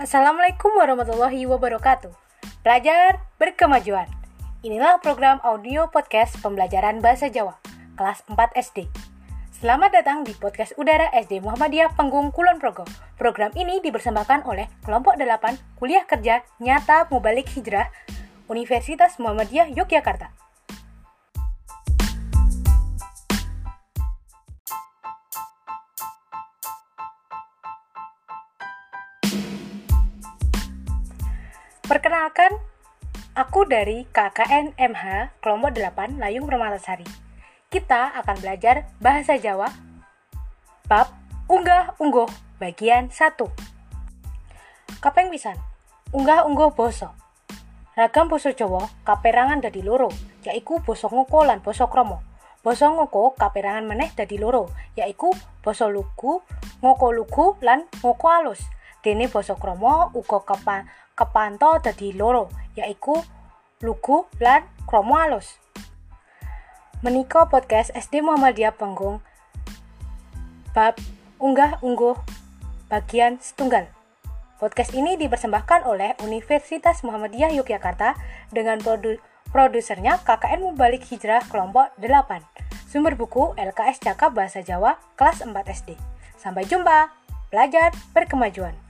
Assalamualaikum warahmatullahi wabarakatuh. Belajar berkemajuan. Inilah program audio podcast pembelajaran bahasa Jawa kelas 4 SD. Selamat datang di podcast Udara SD Muhammadiyah Penggung Kulon Progo. Program ini dipersembahkan oleh kelompok 8 Kuliah Kerja Nyata Mubalik Hijrah Universitas Muhammadiyah Yogyakarta. Perkenalkan, aku dari KKN MH kelompok 8 Layung Permatasari. Kita akan belajar bahasa Jawa bab unggah ungguh bagian 1. Kapeng pisan. Unggah ungguh boso. Ragam basa Jawa kaperangan dadi loro, yaiku basa ngoko lan basa krama. Basa ngoko kaperangan meneh dadi loro, yaiku basa lugu, ngoko lugu lan ngoko alus. Dene basa krama uga kepan kepanto dadi loro, yaiku lugu lan kromo alus. Menika podcast SD Muhammadiyah Penggung bab unggah ungguh bagian setunggal. Podcast ini dipersembahkan oleh Universitas Muhammadiyah Yogyakarta dengan produ produsernya KKN Mubalik Hijrah kelompok 8. Sumber buku LKS Cakap Bahasa Jawa kelas 4 SD. Sampai jumpa. Belajar berkemajuan.